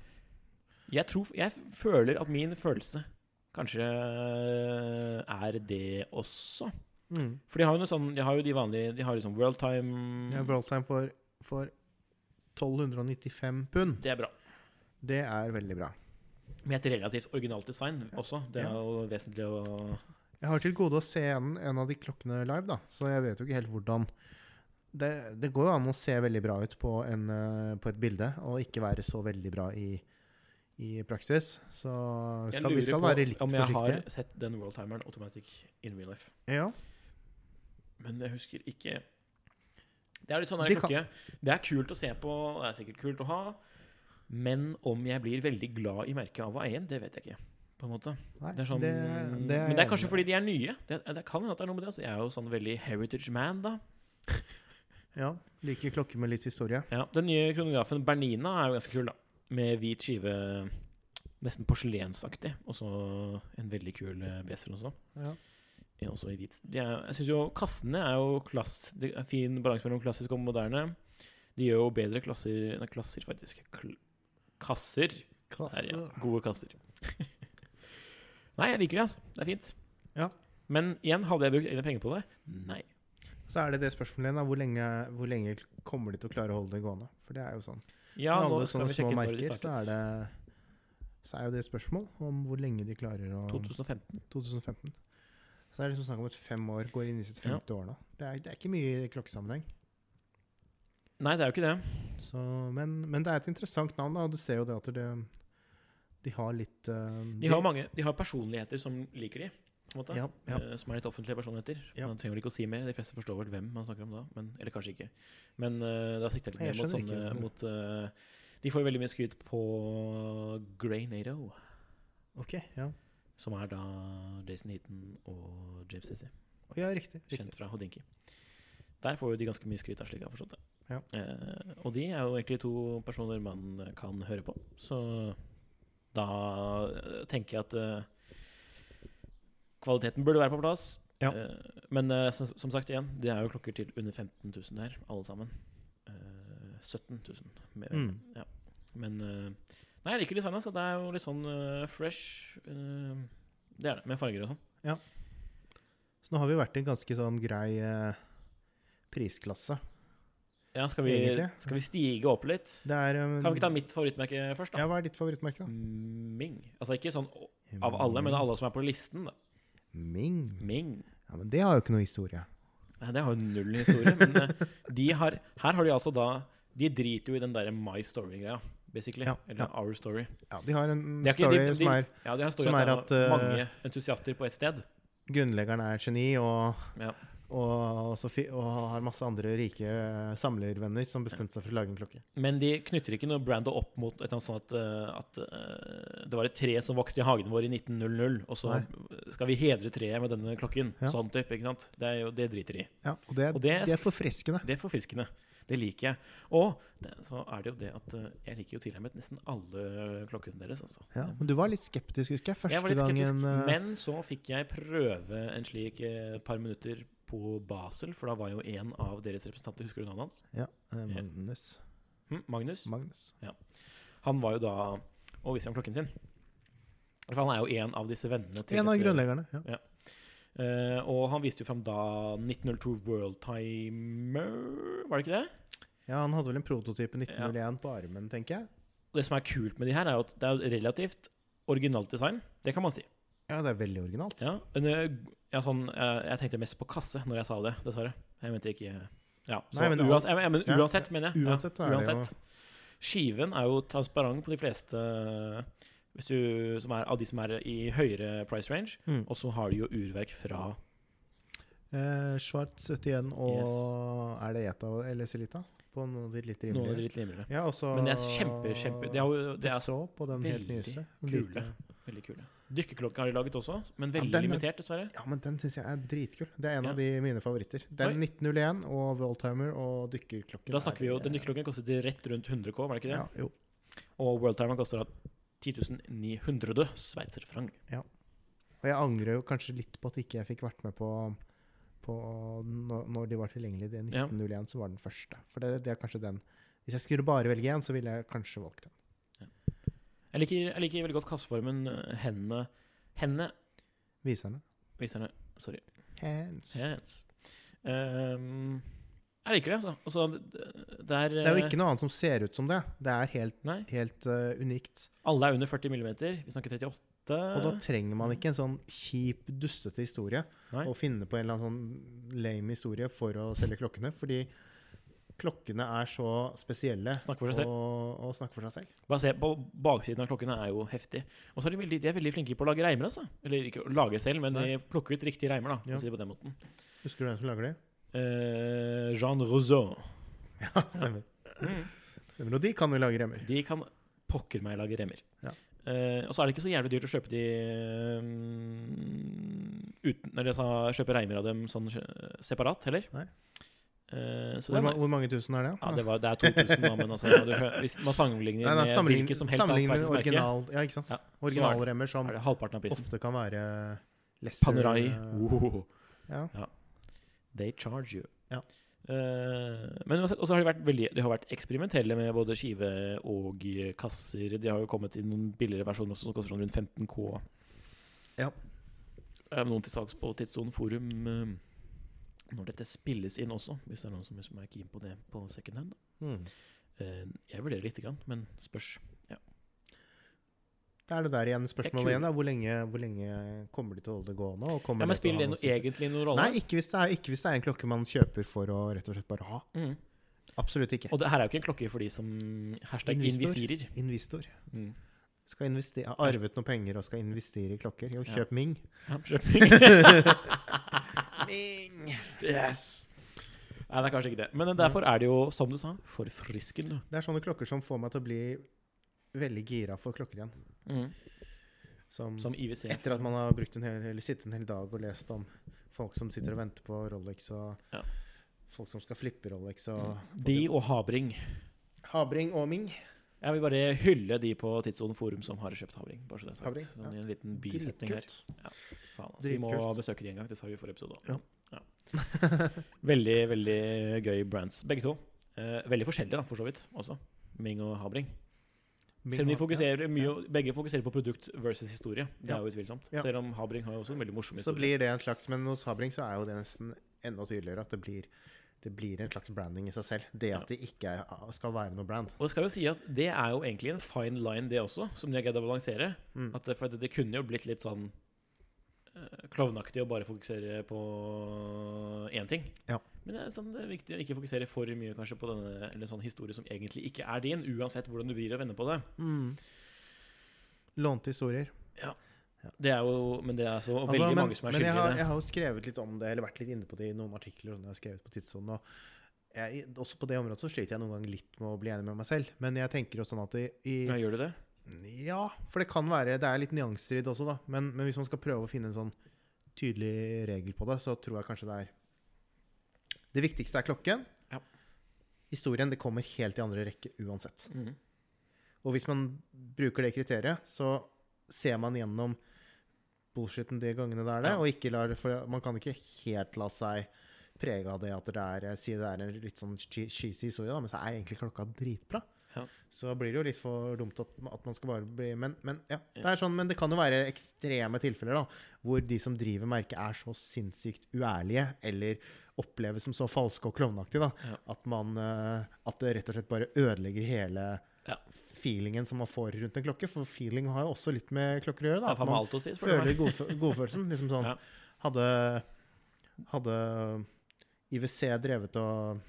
Jeg, tror, jeg føler at min følelse kanskje er det også. Mm. For de har jo sånn De har jo de vanlige De har liksom Worldtime Ja, Worldtime for, for 1295 pund. Det er bra. Det er veldig bra. Med et relativt originalt design også. Det er jo vesentlig å Jeg har til gode å se en, en av de klokkene live, da, så jeg vet jo ikke helt hvordan Det, det går jo an å se veldig bra ut på, en, eh, på et bilde, og ikke være så veldig bra i, i praksis. Så vi skal, vi skal være litt forsiktige. Jeg lurer på om jeg har sett den Worldtimeren Automatic in real life. Ja. Men jeg husker ikke Det er litt sånn der klokke Det er kult å se på, det er sikkert kult å ha. Men om jeg blir veldig glad i merket av å eie en, det vet jeg ikke. På en måte Nei, det sånn, det- det Men det er kanskje fordi de er nye. Det, det kan hende at det er noe med det. Altså. Jeg er jo sånn veldig heritage man, da. Ja, Liker klokker med litt historie. Ja, Den nye kronografen Bernina er jo ganske kul, da. Med hvit skive, nesten porselensaktig. Og så en veldig kul beser bezel også. Ja. Også i hvit. Er, jeg synes jo Kassene er jo klass, det er fin balanse mellom klassisk og moderne. De gjør jo bedre klasser Nei, klasser, faktisk. Kl kasser. Her, ja. Gode kasser. Nei, jeg liker det, altså. Det er fint. Ja. Men igjen, hadde jeg brukt egne penger på det? Nei. Så er det det spørsmålet igjen. Hvor lenge, hvor lenge kommer de til å klare å holde det gående? For det er jo sånn. Ja, Med nå alle sånne vi små de merker, så er det Så er jo det et spørsmål om hvor lenge de klarer å 2015. 2015. Så det er liksom snakk om at fem år går inn i sitt femte år nå. Det er, det er ikke mye i klokkesammenheng. Nei, det er jo ikke det. Så, men, men det er et interessant navn, da. Du ser jo det at det, de har litt eh, De har mange De har personligheter som liker de. Måte. Ja, ja. eh, Som er litt offentlige personligheter. Ja. Man trenger vel ikke å si mer. De fleste forstår vel hvem man snakker om da. Men, eller kanskje ikke. Men uh, da sikter jeg litt mer mot sånne ikke. mot, uh, De får jo veldig mye skryt på Grey Nato, Ok, ja. som er da Jason Heaton og James Sissy. ja riktig. riktig. Kjent fra Hodinki. Der får jo de ganske mye skryt av, slik jeg har forstått det. Ja. Uh, og de er jo egentlig to personer man kan høre på. Så da tenker jeg at kvaliteten burde være på plass. Ja. Eh, men eh, som, som sagt igjen, det er jo klokker til under 15 000 her, alle sammen. Eh, 17 000. Med, Mm. ja. Men eh, Nei, jeg liker designet, så det er jo litt sånn eh, fresh. eh, det er det, med farger og sånn. Ja. Så nå har vi vært i en ganske sånn grei eh, prisklasse. Ja, skal vi, skal vi stige opp litt? Det er um, Kan vi ikke ta mitt favorittmerke først, da? Ja, hva er ditt favorittmerke, da? Ming. Altså ikke sånn av alle, men av alle som er på listen. da Ming. Ming. Ja, men det har jo ikke noe historie. Nei, det har jo null historie. men eh, de har, her har de altså da De driter jo i den derre My Story-greia, basically. Ja, Eller ja. Our Story. Ja, De har en er ikke- story de- de- som er Ja, de har en story Som at er at, er eh, mange entusiaster på ett sted. Grunnleggeren er et geni og, Ja. Og, fi, og har masse andre rike samlervenner som bestemte seg for å lage en klokke. Men de knytter ikke noe brand opp mot et eller annet sånt at, eh, at eh, det var et tre som vokste i hagen vår i 1900, og så Nei. skal vi hedre treet med denne klokken. Ja. Sånn type, ikke sant? Det, er jo, det driter de i. Ja, og det, Og det det er forfriskende. Det er forfriskende. Det liker jeg. Og det, så er det jo det at eh, jeg liker jo tilnærmet nesten alle klokkene deres. Altså. Ja, men du var litt skeptisk, husker jeg. Første jeg var litt skeptisk, gangen men så fikk jeg prøve en slik eh, par minutter på Basel, for da var jo en av deres representanter Husker du navnet hans? Ja, eh, Magnus. Hm? Magnus? Magnus. Han var jo da og viste ham klokken sin. For han er jo en av disse vennene til En av grunnleggerne. Ja. Eh, og han viste jo fram da 1902 World Timer, var det ikke det? ja, han hadde vel en prototype 1901 på armen, tenker jeg. Det som er kult med de her, er jo at det er relativt originalt design. Det kan man si. Ja, det er veldig originalt. Ja, ja, sånn, eh, jeg tenkte mest på kasse når jeg sa det, dessverre. Jeg mente ikke Ja, så Nei, men uansett, jeg, men ja, uansett, mener jeg. uansett er det jo- Skiven er jo transparent på de fleste hvis du, som er, av de som er i høyere price range. Mm. Og så har de jo urverk fra Eh, Schwartz 71 og Er det ETA eller Celita? På noen av de litt de rimeligere. Ja, også Men det er kjempe, kjempe Det er jo det er så på den helt nyeste. kule. Veldig kule. Dykkerklokke har de laget også, men Ja, veldig den er- limitert, dessverre. Ja, men den syns jeg er dritkul. Det er en Ja. av de mine favoritter. Den 1901 og Worldtimer og dykkerklokken. Da snakker vi jo, Den dykkerklokken kostet rett rundt 100 K, var det ikke det? Ja, jo. Og Worldtimer koster da 10 900 Ja. Og jeg angrer jo kanskje litt på at ikke jeg fikk vært med på, på når, de var tilgjengelige. Ja. 1901 som var den første. For det, det er kanskje den Hvis jeg skulle bare velge én, så ville jeg kanskje valgt den. Jeg liker, jeg liker veldig godt kasseformen. eh, Hendene Hendene Viserne. Viserne. Sorry. Hands. Hands. Um, jeg liker det, altså. altså det, det er, Det er jo eh, ikke noe annet som ser ut som det. Det er helt, helt uh, unikt. Alle er under 40 millimeter. Vi snakker 38. Og da trenger man ikke en sånn kjip, dustete historie Nei. og finne på en eller annen sånn lame historie for å selge klokkene. Fordi klokkene er så spesielle selv. og, og snakker for seg selv. Bare se på baksiden av klokkene er jo heftig. Og så er de veldig, de er veldig flinke på å lage reimer, altså. Eller ikke å lage selv, men Nei. de plukker ut riktige reimer, da. Ja. si på den måten. Husker du hvem som lager de? Eh, Jean Rousseau. Ja, stemmer. stemmer. Og de kan jo lage remmer. De kan pokker meg lage remmer. Ja. Eh, og så er det ikke så jævlig dyrt å kjøpe de um, uten Når jeg sa kjøpe reimer av dem sånn eh, separat heller. Nei. Så Hvor, ma- hvor mange tusen er det? Ja, det, var, det er 2000, da, men altså, du, hvis man sammenligner Nei, nei, med hvilket som helst annet merke, original, ja, ikke sant? Ja, Originalremmer som ofte kan være lesser Panerai. Uh, Oh, ja. they charge you. Ja. Uh, men også, også har de vært veldig De har vært eksperimentelle med både skive og kasser. De har jo kommet i noen billigere versjoner også, som koster sånn rundt 15 K. Ja. Er noen til salgs på Tidssonen Forum når dette spilles inn også, hvis det er noen som som er keen på det på second hand. Mm. Uh, jeg vurderer lite grann, men spørs. Det det er det der igjen spørsmålet igjen. da. Hvor lenge, hvor lenge kommer de til å holde det gående? Og Ja, men Spiller det noe egentlig noen rolle? Nei, ikke hvis, er, ikke hvis det er en klokke man kjøper for å rett og slett bare ha. Mm. Absolutt ikke. Og det her er jo ikke en klokke for de som hashtag invisirer. Investor. Mm. Skal investere, har arvet noen penger og skal investere i klokker. Jo, Ja. kjøp Ming. Ja, kjøp. Ming! Ming! yes! Nei, det er kanskje ikke det. Men derfor er det jo, som du sa, forfriskende. Det er sånne klokker som får meg til å bli veldig gira for klokker igjen. Mm. Som, Som IWC. etter at man har brukt en hel, eller sittet en hel dag og lest om folk som sitter og venter på Rolex, og Ja. folk som skal flippe Rolex, og De og Habring. Habring og Ming. Jeg vil bare hylle de på Tidssonen Forum som har kjøpt Havring. Bare så det er sagt. Havring, Sånn i en liten bisetning her. Ja, Faen, altså, vi må besøke de en gang. Det sa vi i forrige episode Ja. Ja. veldig, veldig gøy brands, begge to. Eh, veldig forskjellige, da, for så vidt, også. Ming og Habring. Selv om de fokuserer mye, begge fokuserer på produkt versus historie. Det er jo utvilsomt. Selv om Habring har jo også en veldig morsom historie. Så blir det en slags Men hos Habring så er jo det nesten enda tydeligere at det blir, det blir en slags branding i seg selv. Det at det ikke er, skal være noe brand. Og det skal jo si at det er jo egentlig en fine line, det også, som de har greid å balansere. Mm. At det, for at det kunne jo blitt litt sånn uh, klovnaktig å bare fokusere på én ting. Ja. Men det er, sånn, det er viktig å ikke fokusere for mye kanskje på denne eller sånn historie som egentlig ikke er din, uansett hvordan du vrir og vender på det. Mm. Lånte historier. Det er jo, Men det er så Altså, veldig men, mange som er skyldige i det. jeg har jo skrevet litt om det, eller vært litt inne på det i noen artikler som jeg har skrevet på Tidssonen. og jeg, Også på det området så sliter jeg noen ganger litt med å bli enig med meg selv. Men jeg tenker jo sånn at i, i Ja, gjør du det? Ja, for det kan være Det er litt nyanser i det også, da. Men, men hvis man skal prøve å finne en sånn tydelig regel på det, så tror jeg kanskje det er Det viktigste er klokken. Ja. Historien det kommer helt i andre rekke uansett. Mm. Og hvis man bruker det kriteriet, så ser man gjennom bullshitten de gangene det er det, Ja. og ikke lar For man kan ikke helt la seg prege av det at det er Si det er en litt sånn cheesy historie, da, men så er egentlig klokka dritbra. Ja. Så blir det jo litt for dumt at, at man skal bare bli Men, men ja, det er sånn, men det kan jo være ekstreme tilfeller da, hvor de som driver merket, er så sinnssykt uærlige, eller oppleves som så falske og klovnaktige da, Ja. at, man, eh, at det rett og slett bare ødelegger hele Ja. Feelingen som man får rundt en klokke. For feeling har jo også litt med klokker å gjøre. Da. er man si. føler godfølelsen. Liksom sånn Ja. Hadde Hadde IWC drevet og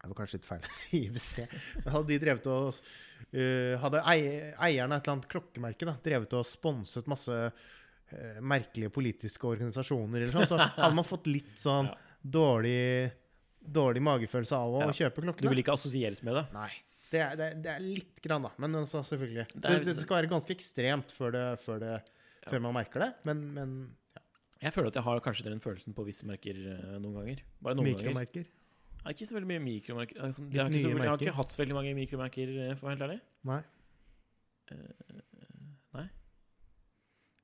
Det var kanskje litt feil å si IWC. Men hadde de drevet og uh, Hadde ei, eieren av et eller annet klokkemerke da, drevet og sponset masse uh, merkelige politiske organisasjoner, eller sånn, så hadde man fått litt sånn Ja. dårlig, dårlig magefølelse av å Ja. kjøpe Du vil ikke assosieres med det? Nei. Det er, det, det er litt grann, da. Men altså, selvfølgelig. Det er- det, skal være ganske ekstremt før, det, før, det, Ja. før man merker det. Men, men ja. Jeg føler at jeg har kanskje den følelsen på visse merker eh, noen ganger. Bare noen ganger. mikromerker. Det er ikke så veldig mye mikromerker. Altså, jeg, har ikke så, jeg har ikke hatt så veldig mange mikromerker, eh, for å være helt ærlig. Nei. Uh, nei.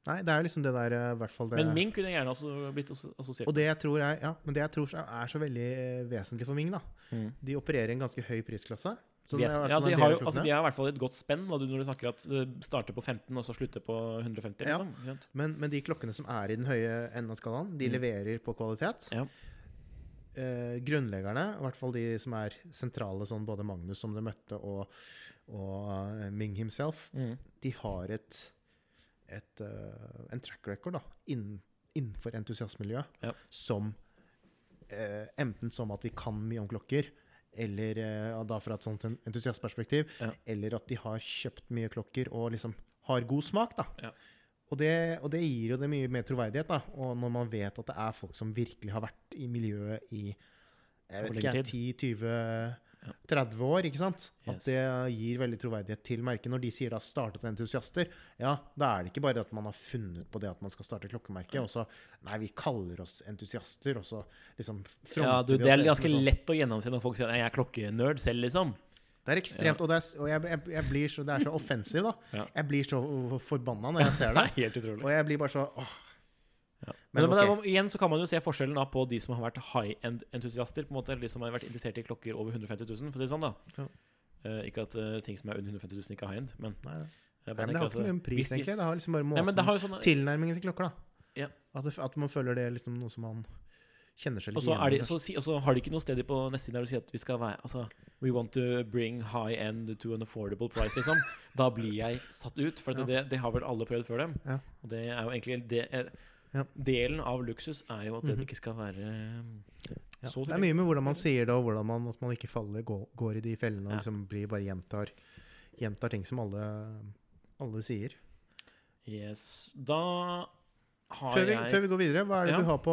Nei, det er jo liksom det der i hvert fall det Men Ming kunne gjerne også blitt asso- assosiert Og det jeg tror er, ja, men det jeg tror er så veldig vesentlig for Ming, da Mm. De opererer i en ganske høy prisklasse. Yes. Ja, de har jo altså, de har i hvert fall et godt spenn da, når du snakker at det starter på 15 og så slutter på 150. Ja. Liksom. Men, men de klokkene som er i den høye enden av skalaen, de Mm. leverer på kvalitet. Ja. Eh, grunnleggerne, i hvert fall de som er sentrale, sånn både Magnus som du møtte, og, og uh, Ming himself, Mm. de har et, et uh, en track record da, innen, innenfor entusiastmiljøet Ja. som eh, enten som at de kan mye om klokker, eller ja, da fra et sånt entusiastperspektiv, ja. eller at de har kjøpt mye klokker og liksom har god smak. da. Ja. Og, det, og, det, gir jo det mye mer troverdighet, da. Og når man vet at det er folk som virkelig har vært i miljøet i jeg vet ikke, 10-20 år 30 år. ikke sant? Yes. At det gir veldig troverdighet til merket. Når de sier det har 'startet entusiaster', ja, da er det ikke bare at man har funnet på det at man skal starte klokkemerket, og så Nei, vi kaller oss entusiaster, og så liksom fronter ja, du, Det er ganske sånn. lett å gjennomse når folk sier at 'jeg er klokkenerd selv', liksom. Det er ekstremt. Og, det er, og jeg, jeg, jeg, blir så, det så offensivt, da. Jeg blir så forbanna når jeg ser det. Helt utrolig Og jeg blir bare så åh, ja. Men Men, men, ok. det er- igjen så kan man jo se forskjellen da på de som har vært high-end-entusiaster, på en måte, eller de som har vært interessert i klokker over 150 000, for å si det sånn, da. Ja. Eh, ikke at uh, ting som er under 150 000 ikke er high-end, men Nei, Nei, men det har ikke altså, mye med pris, egentlig. Det har liksom bare Nei, men måten har jo sånn Tilnærmingen til klokker, da. Ja. At, det, at man føler det er liksom noe som man kjenner seg litt så, er de, så, si, og så har de ikke noe sted på nettsiden der du sier at vi skal være Altså, we want to bring high end to an affordable price, liksom. Da blir jeg satt ut, for Ja. det, det har vel alle prøvd før dem. Ja. Og det er jo egentlig det, er, Ja. Delen av luksus er jo at det Mhm. ikke skal være Ja, så det er mye med hvordan man sier det, og hvordan man, at man ikke faller, går, går i de fellene og Ja. liksom blir bare gjentar, gjentar ting som alle, alle sier. Yes. Da har Før vi, jeg før vi går videre, hva er det du har på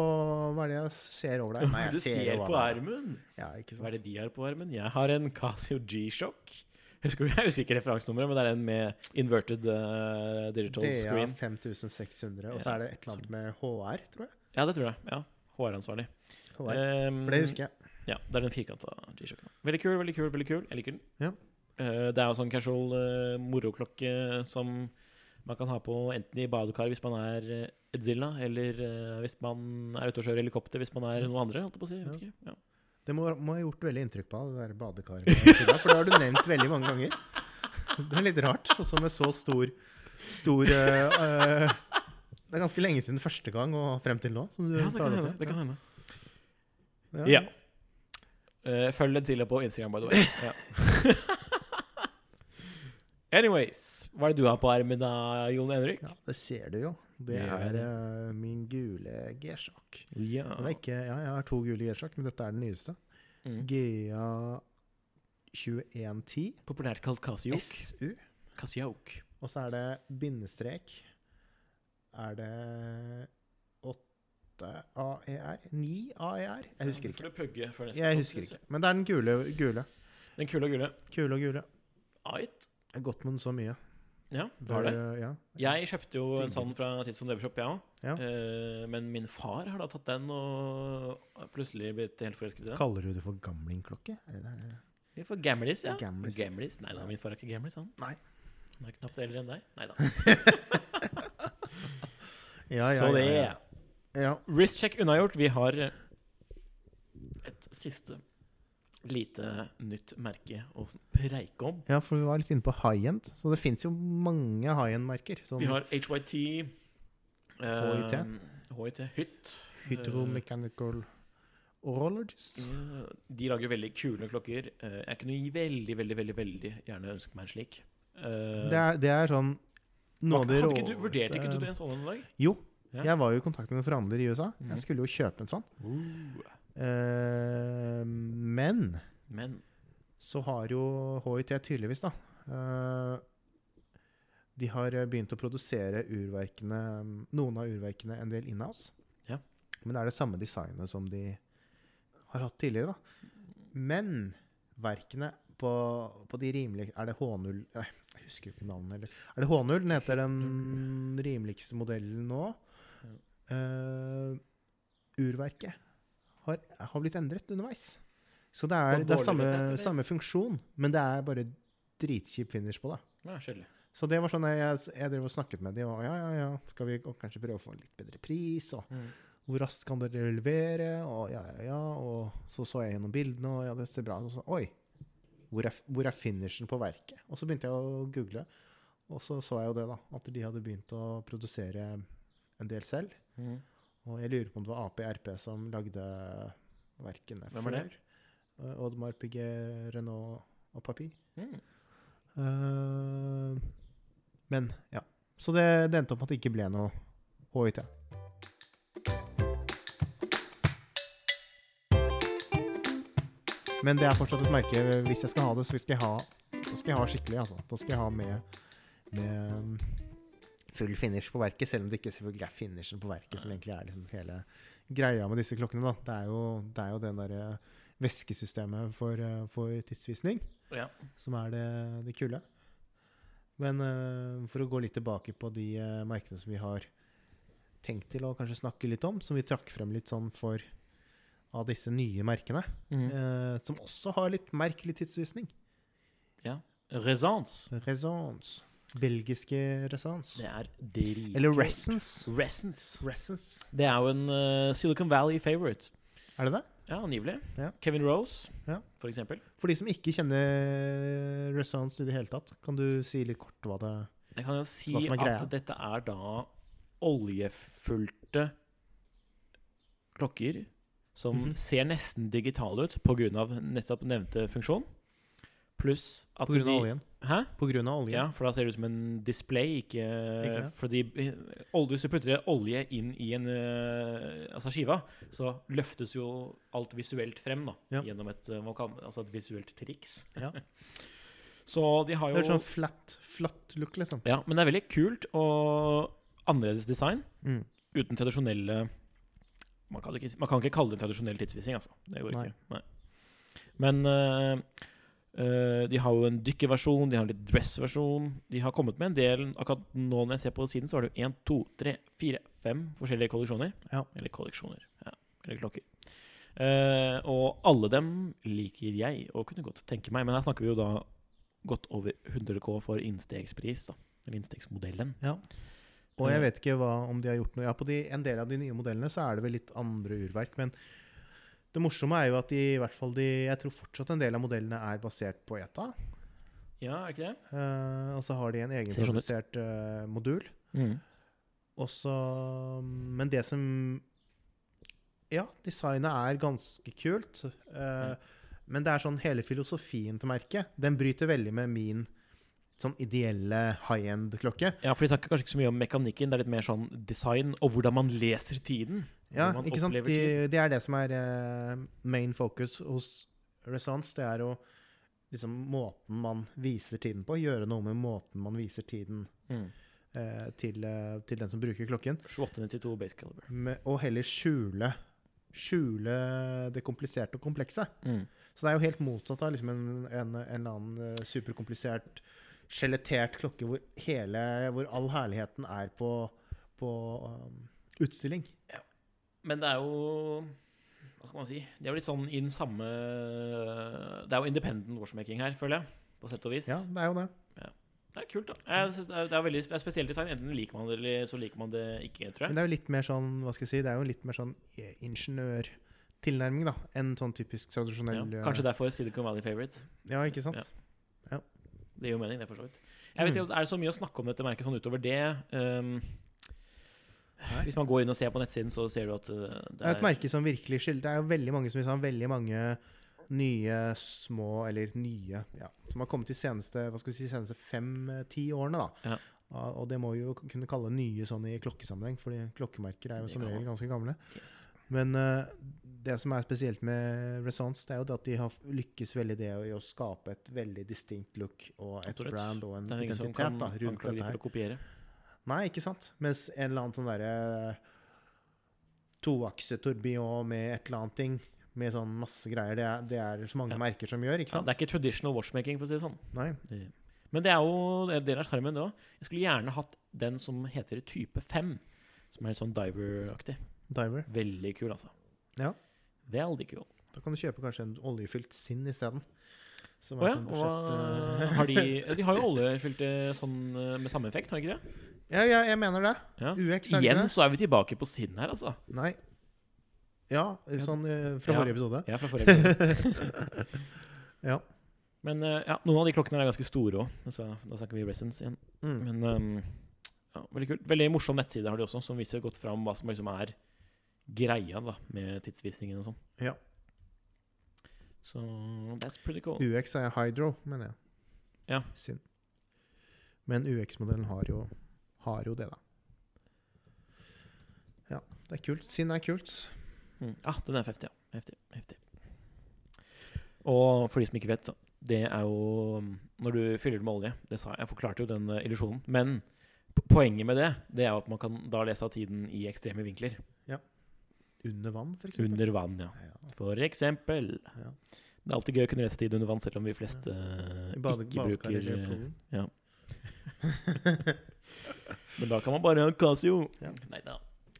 Hva er det jeg ser over deg? Nei, jeg Du ser ser på armen! Ja, ikke Hva er det de har på armen? Jeg har en Casio G-Shock. Husker du, Jeg husker ikke referansenummeret, men det er en med inverted uh, digital DA screen. 5600, og så er det et eller annet med HR, tror jeg. Ja, det tror jeg. ja HR-ansvarlig. HR. Um, For det husker jeg. Ja, det er den firkanta G-sjokken. Veldig kul, veldig kul. veldig kul Jeg liker den. Ja. Uh, det er jo sånn casual uh, moroklokke som man kan ha på enten i badekar hvis man er Edzilla, eller uh, hvis man er ute og kjører helikopter hvis man er noen andre. Holdt jeg på å si. Jeg vet ikke. Ja. Det må, må ha gjort veldig inntrykk på deg, det der badekaret. For det har du nevnt veldig mange ganger. Det er litt rart, også med så stor Stor eh, eh, Det er ganske lenge siden første gang og frem til nå. Som du Ja, det kan hende. Det kan hende. Ja. Ja. Uh, følg Edzilla på Instagram, by the way. Ja. Anyways, hva er det du har på armen da, Jon Henrik? Ja, det ser du jo. Det er uh, min gule G-sjokk. Ja. Er Ja, jeg har to gule G-sjokk, men dette er den nyeste. Mm. GA 2110 Populært kalt Kasiok. SU. Kasiok. Og så er det bindestrek. Er det 8 AER? 9 AER? Jeg husker ikke. Pugge Jeg husker ikke. Men det er den gule. gule. Den kule og gule. Kule og gule. Ait. Jeg har gått med den så mye. Ja, du har det. Ja. Jeg kjøpte jo en sånn fra Tidsson som jeg ja, òg. Ja. Eh, men min far har da tatt den og plutselig blitt helt forelsket i den. Kaller du det for gamlingklokke? Er det der? Vi får gamlis, ja. Gamlis. Gamlis. Nei da, min far er ikke gamlis, han. Nei. Han er knapt eldre enn deg. Nei da. Ja, ja, Så det ja, ja. ja. Wristcheck unnagjort. Vi har eh, et siste lite nytt merke å preike om. Ja, for vi var litt inne på high-end. Så det fins jo mange high-end-merker. Vi har HYT. HIT. eh, HIT. Hytt. Hydromechanical Orologist. Ja, de lager veldig kule klokker. Eh, jeg kunne veldig, veldig veldig, veldig gjerne ønske meg en slik. Eh, Det er, det er sånn noe av det råeste Vurderte ikke du det en sånn en dag? Jo. Ja. Jeg var jo i kontakt med en forhandler i USA. Mhm. Jeg skulle jo kjøpe en sånn. Uh, Eh, men men så har jo HIT tydeligvis, da uh, De har begynt å produsere urverkene, noen av urverkene en del inhouse. Ja. Men det er det samme designet som de har hatt tidligere, da. Men verkene på, på de rimelige Er det H0 eh, Jeg husker jo ikke navnet heller. Er det H0? Den heter den rimeligste modellen nå. Uh, urverket har, har blitt endret underveis. Så det er, det er samme, sett, samme funksjon, men det er bare dritkjip finish på det. ja. Så det var sånn jeg, jeg drev og snakket med dem, og ja, ja, ja, skal vi kanskje prøve å få litt bedre pris, og hvor raskt kan dere levere, og ja, ja, ja, og så så jeg gjennom bildene, og ja, det ser bra ut, og så, oi, hvor er, hvor er finishen på verket? Og så begynte jeg å google, og så så jeg jo det da, at de hadde begynt å produsere en del selv, Mm. Og jeg lurer på om det var AP-RP som lagde verkene Hvem var det? Eh, Audemars Piguet, Renault og Papir. Mm. Uh, men ja. Så det, det endte opp med at det ikke ble noe HIT. Men det er fortsatt et merke. Hvis jeg skal ha det, så skal jeg ha, skal jeg ha skikkelig. Altså. Da skal jeg ha med, med full finish på verket, selv om det ikke selvfølgelig er finishen på verket som egentlig er liksom hele greia med disse klokkene. Da. Det, er jo, det er jo den derre væskesystemet for, eh, for tidsvisning Ja. som er det, det kule. Men uh, for å gå litt tilbake på de uh, merkene som vi har tenkt til å kanskje snakke litt om, som vi trakk frem litt sånn for av disse nye merkene, Mm. uh, som også har litt merkelig tidsvisning. Ja, Resons. Belgiske resons. Det er dritkult. Eller. Resons. Resons. Det er jo en uh, Silicon Valley favorite. Er det det? Ja, angivelig. Ja. Kevin Rose, Ja. for eksempel. For de som ikke kjenner Resonance i det hele tatt, kan du si litt kort hva det Jeg kan jo si at dette er da oljefulgte klokker som Mhm. ser nesten digitale ut pga. nettopp nevnte funksjon. Pluss at de. Hæ? På grunn av olje? Ja, for da ser det ut som en display, ikke, Ikke? Fordi olje, Hvis du putter olje inn i en øh, altså skiva, så løftes jo alt visuelt frem da, Ja. gjennom et, kan, altså et visuelt triks. Ja. Så de har Det jo er sånn flat, flat look, liksom. Ja, men det er veldig kult og annerledes design Mm. uten tradisjonelle man kan, ikke, man kan ikke kalle det tradisjonell tidsvisning, altså. Det går ikke. Nei. Men øh, øh, de har jo en dykkerversjon, de har en litt dress-versjon. De har kommet med en del Akkurat nå når jeg ser på siden, så var det én, to, tre, fire, fem forskjellige kolleksjoner. Ja. Eller kolleksjoner. Ja. Eller klokker. Uh, og alle dem liker jeg og kunne godt tenke meg. Men her snakker vi jo da godt over 100 K for innstegspris. da Eller innstegsmodellen. Ja. Og jeg vet ikke hva, om de har gjort noe Ja, på de, en del av de nye modellene så er det vel litt andre urverk, men det morsomme er jo at de, i hvert fall de Jeg tror fortsatt en del av modellene er basert på ETA. Ja, er ikke det? Uh, og så har de en sånn egenprodusert uh, modul. Mm. Og så Men det som Ja, designet er ganske kult. eh, Men det er sånn hele filosofien til merket. Den bryter veldig med min sånn ideelle high end-klokke. Ja, for de snakker kanskje ikke så mye om mekanikken. Det er litt mer sånn design og hvordan man leser tiden. Ja, ikke sant? De, det er det som er eh, main focus hos Resonance. Det er jo liksom måten man viser tiden på. Gjøre noe med måten man viser tiden Mm. eh, til, eh, til den som bruker klokken. 2892 base caliber. Med, og heller skjule Skjule det kompliserte og komplekse. Mm. Så det er jo helt motsatt av liksom en, en, en eller annen eh, superkomplisert, skjelettert klokke hvor, hele, hvor all herligheten er på, på um, utstilling. Men det er jo Hva skal man si? Det er jo litt sånn i den samme Det er jo independent watchmaking her, føler jeg. På sett og vis. Ja, det er jo det. Det er kult, da. Jeg det er, det er veldig spesielt design. Enten liker man det, eller så liker man det ikke, tror jeg. Men det er jo litt mer sånn, hva skal jeg si, det er jo litt mer sånn eh, ingeniørtilnærming, da, enn sånn typisk Ja, tradisjonell ja, kanskje derfor Silicon Valley Favorites. Ja, ikke sant? Ja. Det gir jo mening, det, for så vidt. Jeg vet Mm. ikke, Er det så mye å snakke om dette merket sånn utover det? Um, Nei. hvis man går inn og ser på nettsiden, så ser du at uh, Det er et merke som virkelig skylder Det er jo veldig mange som sa, veldig mange nye, små Eller nye ja, Som har kommet de seneste si, seneste fem-ti årene. da Ja. Og det må vi jo kunne kalle nye sånn i klokkesammenheng, fordi klokkemerker er jo som regel ganske gamle. yes. Men uh, det som er spesielt med Resonance, det er jo det at de har lykkes veldig det i å skape et veldig distinct look og et brand og en Det er identitet da, rundt dette her. Nei, ikke sant? Mens en eller annen sånn derre toaksetorbillon med et eller annet ting, med sånn masse greier, det er, det er så mange Ja. merker som gjør, ikke Ja, sant? det er ikke traditional watchmaking, for å si det sånn. Nei. Men det er jo er del av sjarmen, det òg. Jeg skulle gjerne hatt den som heter type 5. Som er litt sånn diver-aktig. Diver. Veldig kul, altså. Ja. Veldig kul. Da kan du kjøpe kanskje en oljefylt Sinn isteden. Som ja. sånn Og budsjett... eh, har de, de har jo oljefylte sånn eh, med samme effekt, har de ikke det? Ja, ja, jeg mener det. Ja. UX, er Igjen det? så er vi tilbake på sinn her, altså. Nei. Ja, sånn eh, fra forrige episode. Ja, fra forrige episode. Ja. Men eh, ja, noen av de klokkene er ganske store òg. Da snakker vi Resonance igjen. Mm. Men um, ja, veldig kult. Veldig morsom nettside har de også, som viser godt fram hva som liksom er greia da, med tidsvisningen og sånn. Ja. Så that's pretty cool. UX er Hydro, mener jeg. Ja. Sin. Men UX-modellen har jo, har jo det, da. Ja, det er kult. Sinn er kult. Mm. Ja, den er heftig, ja. Heftig. heftig. Og for de som ikke vet, det er jo mm, når du fyller det med olje det sa Jeg jeg forklarte jo den eh, illusjonen. Men poenget med det Det er jo at man kan da lese av tiden i ekstreme vinkler. Under vann, for eksempel. Under vann, ja. Ja. For eksempel. Ja. Det er alltid gøy å kunne lese tid under vann, selv om vi fleste ja. Ikke bruker eh. Ja. Men da kan man bare ha Casio. Ja. Nei da.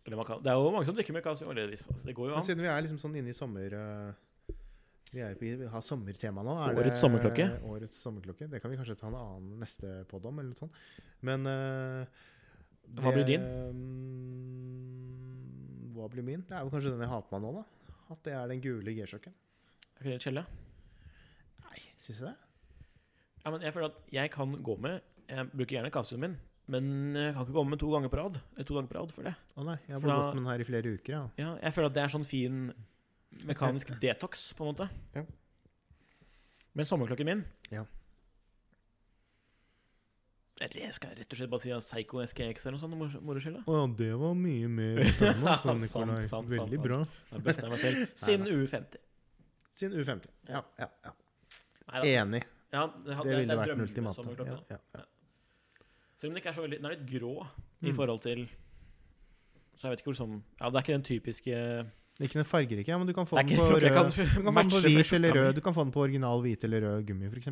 Eller man kan, det er jo mange som drikker med Casio. Altså, det går jo Men an. siden vi er liksom sånn inne i sommer eh, Vi, er, vi har sommertema nå. Årets sommerklokke. Årets sommerklokke. Det kan vi kanskje ta en annen neste podd om, eller noe sånt. Men eh, Hva blir din? Um, hva blir min? Det er jo kanskje den jeg har på meg nå, da. At det er den gule G-sjokken. Er ikke det kjelle? Nei, syns du det? Ja, men jeg føler at jeg kan gå med Jeg bruker gjerne kassen min, men jeg kan ikke komme med to ganger på rad. To ganger på rad for det. Å nei, jeg har For da- gått med den her i flere uker, ja. Ja, jeg føler at det er sånn fin mekanisk detox, på en måte. Ja. Men sommerklokken min Ja. Eller jeg skal rett og slett bare si at Psycho SKX eller noe sånt. moro- Moro skyld. da. Å ja, det var mye mer spennende, Ja, Sant, Nikolai. sant, sant, Veldig sant. bra. Da bøster jeg meg selv. Siden U50. Siden U50. Ja, ja, ja. Nei, da. Enig. Ja, det, Det ville vært den ultimate. Ja, ja, ja. Selv om det ikke er så veldig Den er litt grå i Mm. forhold til Så jeg vet ikke hvor sånn Ja, det er ikke den typiske Ikke den fargerike, ja, men du kan få Det er den ikke på jeg rød kan Du kan få den på matche hvit eller rød. Du kan få den på original hvit eller rød gummi, f.eks.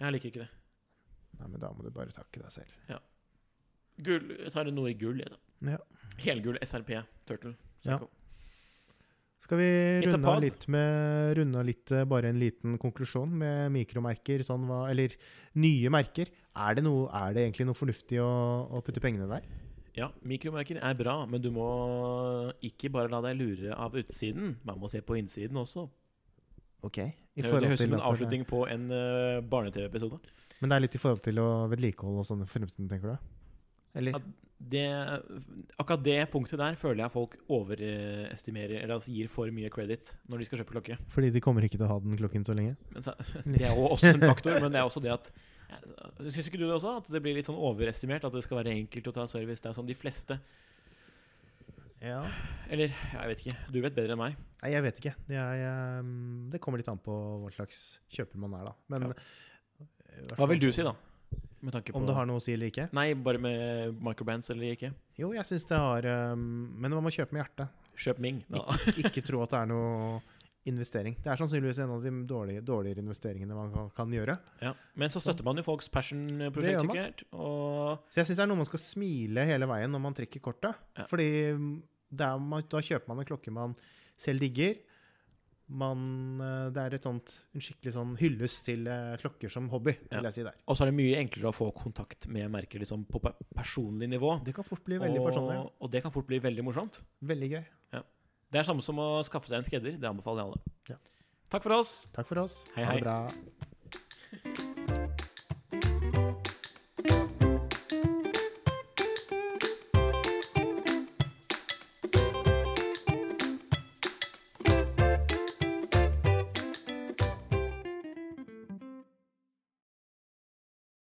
Jeg liker ikke det. Nei, men da må du bare takke deg selv. Gull, jeg tar noe i gull, jeg, da. Ja. Helgull SRP Turtle. Ja. Psycho. Skal vi It's a runde av litt med runde av litt, eh, bare en liten konklusjon med mikromerker, sånn hva Eller nye merker. Er det, noe, er det egentlig noe fornuftig å, å putte pengene der? Ja, mikromerker er bra, men du må ikke bare la deg lure av utsiden. Man må se på innsiden også. Ok. I Det, høres ut som en avslutning på en uh, barne-TV-episode. Men det er litt i forhold til å vedlikeholde og sånn i fremtiden, tenker du? Eller? Det, akkurat det punktet der føler jeg folk overestimerer, eller altså gir for mye credit når de skal kjøpe klokke. Fordi de kommer ikke til å ha den klokken så lenge? Men det er jo også en faktor, men det er også det at Syns ikke du det også? At det blir litt sånn overestimert? At det skal være enkelt å ta service? Det er sånn de fleste Ja. Eller jeg vet ikke. Du vet bedre enn meg. Nei, jeg vet ikke. Det, er, det kommer litt an på hva slags kjøper man er, da. Men Ja. Hva vil du si, da? Med tanke på Om det har noe å si eller ikke? Nei, bare med microbrands eller ikke. Jo, jeg syns det har ehm, Men man må kjøpe med hjertet. Kjøp Ming. Ja. Ikke tro at det er noe investering. Det er sannsynligvis en av de dårlige, dårligere investeringene man kan, kan gjøre. Ja. Men så støtter man jo folks passion-prosjekt, sikkert. Og Så jeg syns det er noe man skal smile hele veien når man trekker kortet. Ja. Fordi det man, da kjøper man en klokke man selv digger. Man, eh, det er et sånt, en skikkelig sånn hyllest til eh, klokker som hobby, Ja. vil jeg si der. Og så er det mye enklere å få kontakt med merker liksom, på personlig nivå. Det kan fort bli veldig og, personlig. ja. og det kan fort bli veldig morsomt. Veldig gøy. Det er samme som å skaffe seg en skredder. Det anbefaler jeg alle. Ja. Takk for oss. Takk for oss. Hei, hei. Ha det bra.